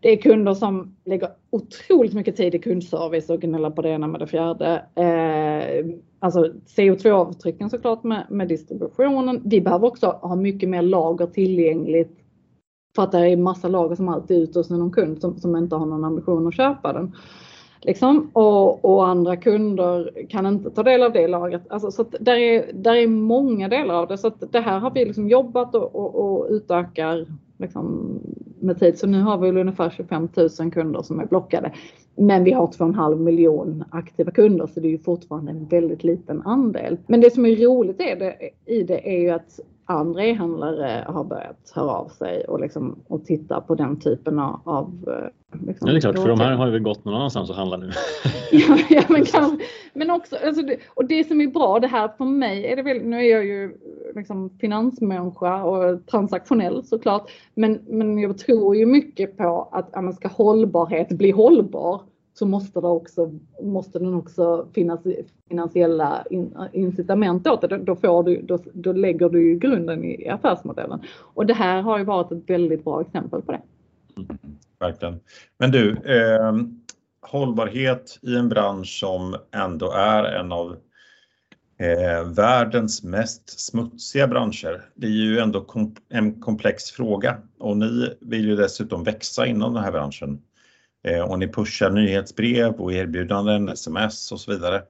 Det är kunder som lägger otroligt mycket tid i kundservice och gnäller på det ena med det fjärde. Eh, Alltså CO2-avtrycken såklart med, med distributionen. Vi behöver också ha mycket mer lager tillgängligt för att det är massa lager som alltid är ute hos någon kund som, som inte har någon ambition att köpa den. Liksom. Och, och, andra kunder kan inte ta del av det lagret. Alltså, så där, är, där är många delar av det. Så det här har vi liksom jobbat och, och, och utökar liksom, med tid. Så nu har vi ungefär 25 000 kunder som är blockade. Men vi har 2,5 miljon aktiva kunder så det är ju fortfarande en väldigt liten andel. Men det som är roligt är det, i det är ju att andra e-handlare har börjat höra av sig och, liksom, och titta på den typen av... Liksom, ja, det är klart, för de här har ju gått någon annanstans och handlat nu. [LAUGHS] ja, ja, men, kan, men också, alltså det, och det som är bra, det här för mig är det väl, nu är jag ju liksom finansmänniska och transaktionell såklart, men, men jag tror ju mycket på att ja, ska hållbarhet bli hållbar så måste, det också, måste den också finnas finansiella incitament åt det. Då, får du, då, då lägger du ju grunden i affärsmodellen. Och det här har ju varit ett väldigt bra exempel på det. Mm, verkligen. Men du, eh, hållbarhet i en bransch som ändå är en av eh, världens mest smutsiga branscher. Det är ju ändå kom en komplex fråga och ni vill ju dessutom växa inom den här branschen. Eh, och ni pushar nyhetsbrev och erbjudanden, sms och så vidare.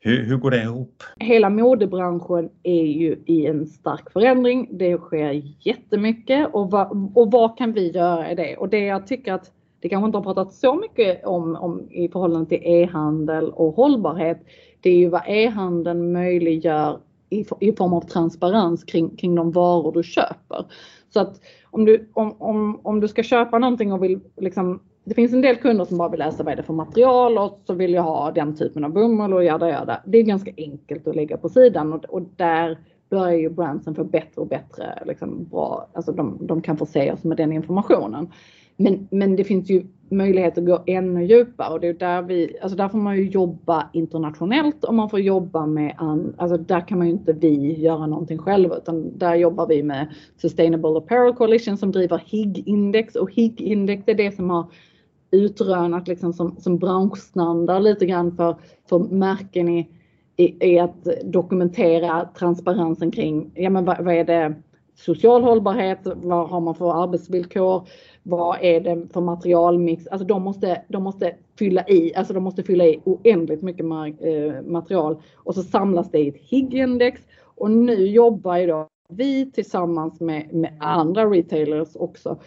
Hur, hur, går det ihop? Hela modebranschen är ju i en stark förändring. Det sker jättemycket och vad, och vad kan vi göra i det? Och det jag tycker att det kanske inte har pratat så mycket om, om i förhållande till e-handel och hållbarhet. Det är ju vad e-handeln möjliggör i, i form av transparens kring, kring de varor du köper. Så att om du, om, om, om du ska köpa någonting och vill liksom det finns en del kunder som bara vill läsa vad är det för material och så vill jag ha den typen av bomull och jada jada. Det är ganska enkelt att lägga på sidan och, och där börjar ju branschen få bättre och bättre, liksom bra, alltså de, de kan förse oss med den informationen. Men, men det finns ju möjlighet att gå ännu djupare och det är där vi, alltså där får man ju jobba internationellt och man får jobba med, an, alltså där kan man ju inte vi göra någonting själva utan där jobbar vi med Sustainable Apparel Coalition som driver HIG-index och HIG-index är det som har utrönat liksom som, som branschstandard lite grann för, för märken i, i, i att dokumentera transparensen kring ja, men vad, vad är det? Social hållbarhet, vad har man för arbetsvillkor, vad är det för materialmix? Alltså de måste, de måste fylla i, alltså de måste fylla i oändligt mycket eh, material. Och så samlas det i ett HIG-index och nu jobbar ju då vi tillsammans med, med andra retailers också.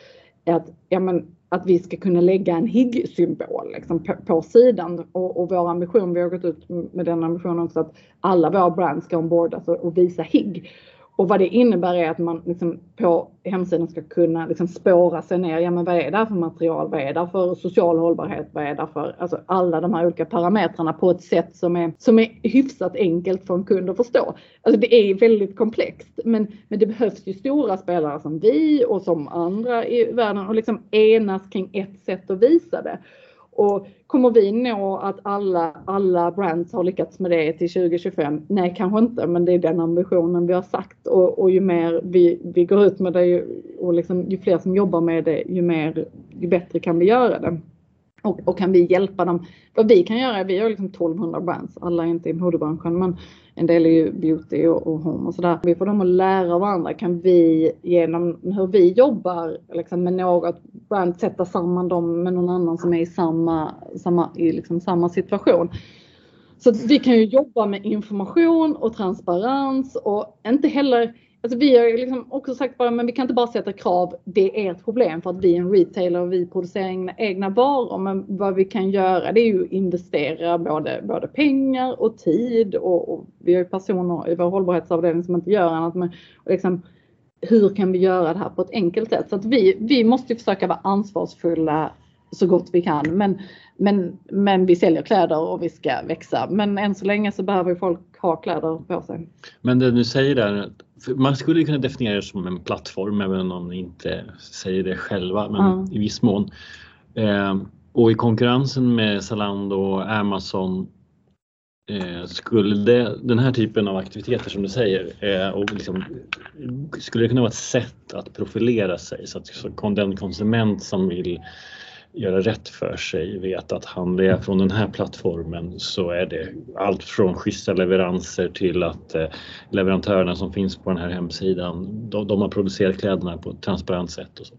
Att, ja men, att vi ska kunna lägga en HIG-symbol liksom, på, på, sidan och, och vår ambition, vi har gått ut med den ambitionen också att alla våra brands ska ombordas och, och visa HIG. Och vad det innebär är att man liksom på hemsidan ska kunna liksom spåra sig ner. Ja, men vad är det för material? Vad är det för social hållbarhet? Vad är det för alltså alla de här olika parametrarna på ett sätt som är, som är hyfsat enkelt för en kund att förstå. Alltså det är väldigt komplext, men, men det behövs ju stora spelare som vi och som andra i världen och liksom enas kring ett sätt att visa det. Och kommer vi nå att alla, alla brands har lyckats med det till 2025? Nej, kanske inte, men det är den ambitionen vi har sagt och, och ju mer vi, vi går ut med det och liksom, ju fler som jobbar med det, ju mer, ju bättre kan vi göra det. Och, och, kan vi hjälpa dem? Vad vi kan göra, vi har liksom 1200 brands, alla är inte i modebranschen, men en del är ju beauty och, och home och sådär. Vi får dem att lära varandra. Kan vi genom hur vi jobbar liksom med något brand sätta samman dem med någon annan som är i samma, samma, i liksom samma situation? Så vi kan ju jobba med information och transparens och inte heller Alltså vi har ju liksom också sagt bara, men vi kan inte bara sätta krav. Det är ett problem för att vi är en retailer och vi producerar egna, egna varor. Men vad vi kan göra det är ju investera både, både pengar och tid och, och vi har ju personer i vår hållbarhetsavdelning som inte gör annat. Men, liksom, hur kan vi göra det här på ett enkelt sätt? Så att vi, vi måste försöka vara ansvarsfulla så gott vi kan. Men, men, men vi säljer kläder och vi ska växa. Men än så länge så behöver folk ha kläder på sig. Men det du säger där, man skulle kunna definiera det som en plattform även om ni inte säger det själva, men mm. i viss mån. Eh, och i konkurrensen med Zalando och Amazon eh, skulle det, den här typen av aktiviteter som du säger, eh, och liksom, skulle det kunna vara ett sätt att profilera sig så att så den konsument som vill göra rätt för sig, vet att handlar jag från den här plattformen så är det allt från schyssta leveranser till att eh, leverantörerna som finns på den här hemsidan, de, de har producerat kläderna på ett transparent sätt. Och så.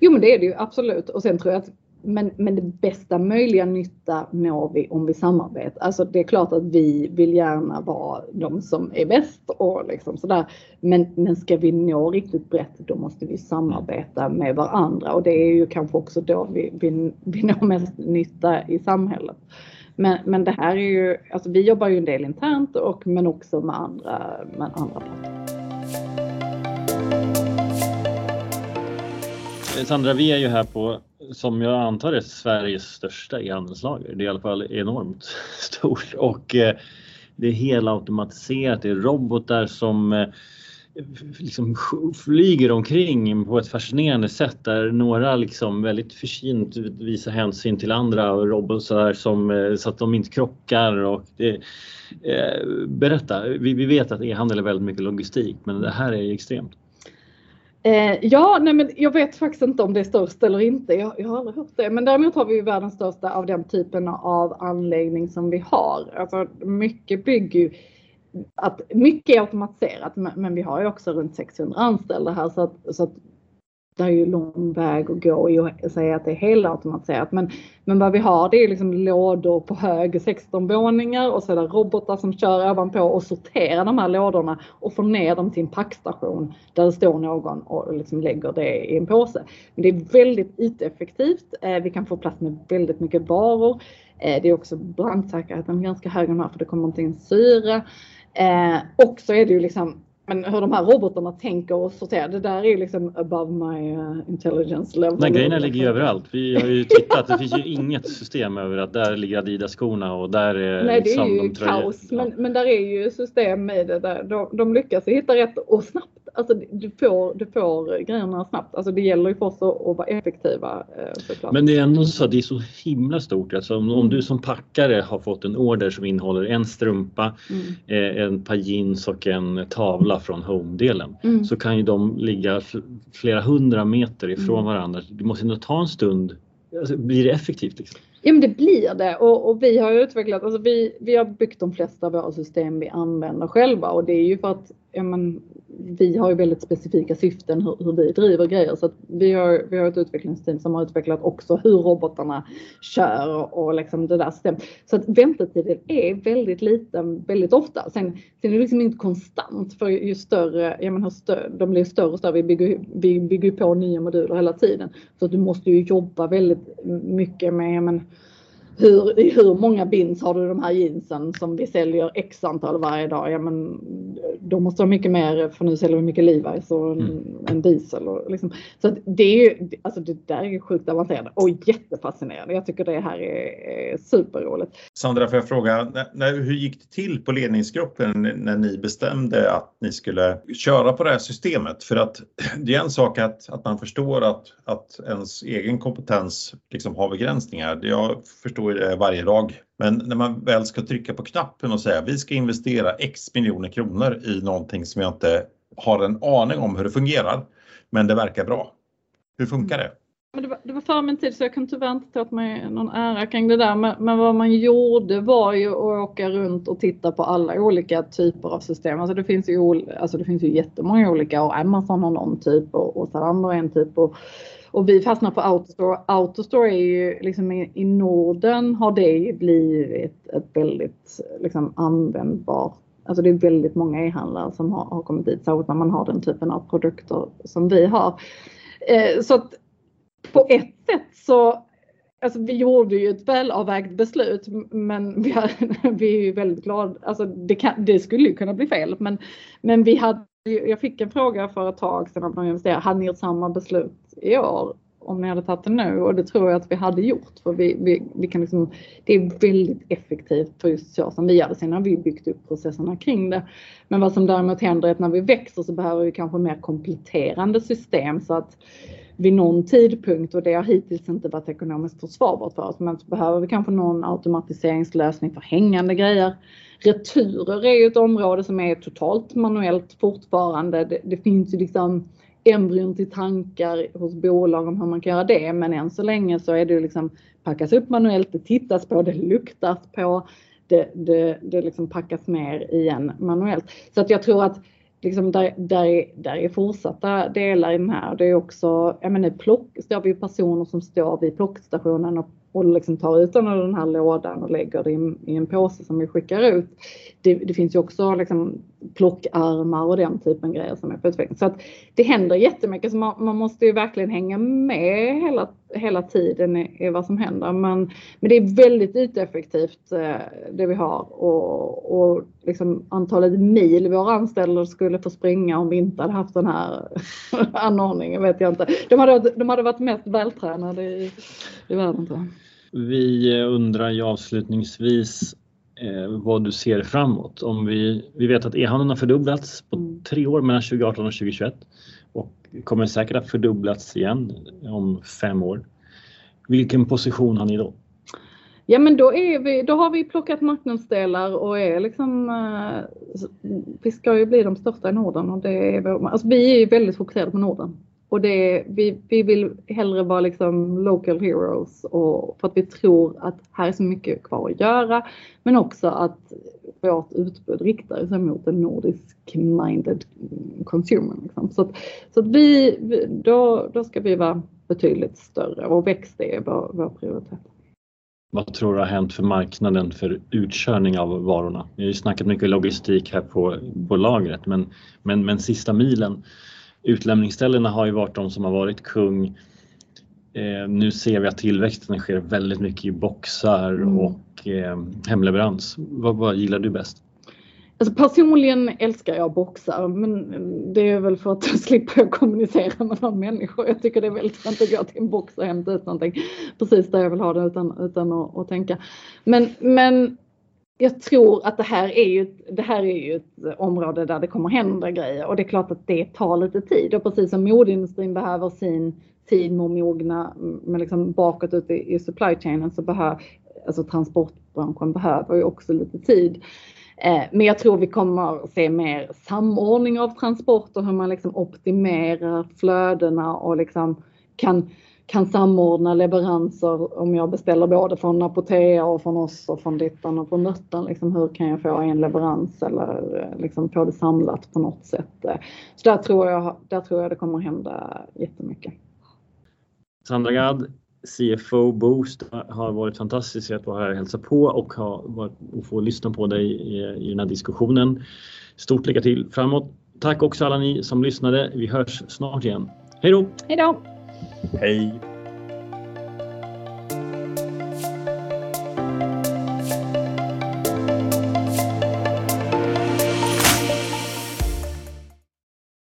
Jo men det är det ju absolut och sen tror jag att men, men det bästa möjliga nytta når vi om vi samarbetar. Alltså det är klart att vi vill gärna vara de som är bäst och liksom sådär. Men, men ska vi nå riktigt brett då måste vi samarbeta med varandra och det är ju kanske också då vi, vi, vi når mest nytta i samhället. Men, men det här är ju, alltså vi jobbar ju en del internt och men också med andra, med andra parter. Sandra, vi är ju här på, som jag antar är Sveriges största e-handelslager. Det är i alla fall enormt [LAUGHS] stort och eh, det är helautomatiserat. Det är robotar som eh, liksom flyger omkring på ett fascinerande sätt där några liksom väldigt försynt visar hänsyn till andra robotar som, eh, så att de inte krockar. Och det, eh, berätta, vi, vi vet att e-handel är väldigt mycket logistik men det här är extremt. Eh, ja, nej men jag vet faktiskt inte om det är störst eller inte. Jag, jag har aldrig hört det. Men däremot har vi ju världens största av den typen av anläggning som vi har. Alltså mycket bygger ju att mycket är automatiserat men vi har ju också runt 600 anställda här så att, så att det är ju lång väg att gå i att säga att det är helautomatiserat. Men, men vad vi har det är liksom lådor på hög 16 våningar och så är det robotar som kör ovanpå och sorterar de här lådorna och får ner dem till en packstation där det står någon och liksom lägger det i en påse. Men det är väldigt yteffektivt. Eh, vi kan få plats med väldigt mycket varor. Eh, det är också brandsäkerheten ganska hög här för det kommer inte in syre. Eh, och så är det ju liksom men hur de här robotarna tänker och sorterar, det där är liksom above my uh, intelligence level. Nej, grejerna ligger ju överallt. Vi har ju tittat, det finns ju inget system över att där ligger Adidas-skorna och där är Nej, det är liksom ju kaos. Men, men där är ju system med det där. De, de lyckas hitta rätt och snabbt alltså du får, du får grejerna snabbt. Alltså det gäller ju för oss att, vara effektiva eh, såklart. Men det är ändå så att det är så himla stort. Alltså om, om du som packare har fått en order som innehåller en strumpa, mm. eh, en par jeans och en tavla från home-delen mm. så kan ju de ligga flera hundra meter ifrån mm. varandra. Det måste ändå ta en stund. Alltså, blir det effektivt? Liksom? Ja men det blir det och, och, vi har utvecklat, alltså vi, vi har byggt de flesta av våra system vi använder själva och det är ju för att ja, men, vi har ju väldigt specifika syften hur, hur vi driver grejer så att vi har, vi har ett utvecklingsteam som har utvecklat också hur robotarna kör och, liksom det där systemet. Så att väntetiden är väldigt liten väldigt ofta. Sen, sen är det liksom inte konstant för ju större, jag menar större, de blir större och större. Vi bygger, vi bygger på nya moduler hela tiden. Så att du måste ju jobba väldigt mycket med, men, hur, i hur många bins har du de här jeansen som vi säljer x antal varje dag? Ja, men då måste ha mycket mer för nu säljer vi mycket Levi's och en, mm. en diesel. Och liksom. Så det är ju, alltså det där är sjukt avancerat och jättefascinerande. Jag tycker det här är superroligt. Sandra, får jag fråga, när, hur gick det till på ledningsgruppen när ni bestämde att ni skulle köra på det här systemet? För att det är en sak att, att man förstår att, att ens egen kompetens liksom har begränsningar. Jag förstår Eh, varje dag. Men när man väl ska trycka på knappen och säga vi ska investera x miljoner kronor i någonting som jag inte har en aning om hur det fungerar, men det verkar bra. Hur funkar det? Mm. Men det, var, det var före min tid så jag kan tyvärr inte ta åt mig någon ära kring det där. Men, men, vad man gjorde var ju att åka runt och titta på alla olika typer av system. Alltså det finns ju, alltså det finns ju jättemånga olika och Amazon har någon typ och, och Zalando har en typ. Och, och vi fastnar på Autostore. Autostore är ju liksom i, i Norden har det blivit ett väldigt liksom användbart alltså det är väldigt många e-handlare som har, har kommit dit, särskilt när man har den typen av produkter som vi har. Eh, så att på ett sätt så Alltså vi gjorde ju ett välavvägt beslut men vi, har, [LAUGHS] vi är ju väldigt glada. Alltså det, kan, det skulle ju kunna bli fel men, men vi hade, jag fick en fråga för ett tag sedan av någon investerare, hade ni gjort samma beslut i år? om ni hade tagit det nu och det tror jag att vi hade gjort. För vi, vi, vi kan liksom, det är väldigt effektivt för just så som vi gör det. Sen har vi byggt upp processerna kring det. Men vad som däremot händer är att när vi växer så behöver vi kanske mer kompletterande system så att vid någon tidpunkt och det har hittills inte varit ekonomiskt försvarbart för oss. Men så behöver vi kanske någon automatiseringslösning för hängande grejer. Returer är ju ett område som är totalt manuellt fortfarande. Det, det finns ju liksom embryon till tankar hos bolag om hur man kan göra det. Men än så länge så är det liksom packas upp manuellt, det tittas på, det luktas på, det, det, det liksom packas ner igen manuellt. Så att jag tror att liksom där, där, där är fortsatta delar i den här. Det är också, jag menar plock, står vi personer som står vid plockstationen och och liksom tar ut den ur den här lådan och lägger det i, i en påse som vi skickar ut. Det, det finns ju också liksom plockarmar och den typen grejer som är på utveckling. Så att det händer jättemycket så man, man måste ju verkligen hänga med hela, hela tiden i, i, vad som händer. Men, men det är väldigt yteffektivt eh, det vi har och, och liksom antalet mil våra anställda skulle få springa om vi inte hade haft den här [LAUGHS] anordningen vet jag inte. De hade, de hade varit mest vältränade i, i världen tror jag. Vi undrar ju avslutningsvis vad du ser framåt. Om vi, vi vet att e-handeln har fördubblats på mm. tre år mellan 2018 och 2021 och kommer säkert att fördubblats igen om fem år. Vilken position har ni då? Ja men då, är vi, då har vi plockat marknadsdelar och är liksom, eh, vi ska ju bli de största i Norden och det är, alltså vi är väldigt fokuserade på Norden. Och det, vi, vi vill hellre vara liksom local heroes och för att vi tror att här är så mycket kvar att göra. Men också att vårt utbud riktar sig mot en nordisk minded consumer. Liksom. Så, att, så att vi, då, då ska vi vara betydligt större och växt är vår, vår prioritet. Vad tror du har hänt för marknaden för utkörning av varorna? Vi har ju snackat mycket logistik här på, på lagret men, men, men sista milen utlämningsställena har ju varit de som har varit kung. Eh, nu ser vi att tillväxten sker väldigt mycket i boxar mm. och eh, hemleverans. Vad, vad gillar du bäst? Alltså personligen älskar jag boxar men det är väl för att [LAUGHS] jag kommunicera med någon människa. Jag tycker det är väldigt skönt att gå till en box och hämta ut någonting precis där jag vill ha det utan, utan att, att tänka. Men, men jag tror att det här, är ju, det här är ju ett område där det kommer hända grejer och det är klart att det tar lite tid och precis som modeindustrin behöver sin tid med att mogna mm, med liksom bakåt ut i, i supply chainen så behöver alltså transportbranschen behöver ju också lite tid. Eh, men jag tror vi kommer se mer samordning av transporter, hur man liksom optimerar flödena och liksom kan kan samordna leveranser om jag beställer både från Apotea och från oss och från dittan och från duttan. Liksom hur kan jag få en leverans eller eh, liksom få det samlat på något sätt. Så där tror jag, där tror jag det kommer hända jättemycket. Sandra Gadd, CFO Boost har varit fantastiskt att vara här och hälsa på och, ha, och få lyssna på dig i, i den här diskussionen. Stort lycka till framåt. Tack också alla ni som lyssnade. Vi hörs snart igen. Hej då! Hej då! Hej!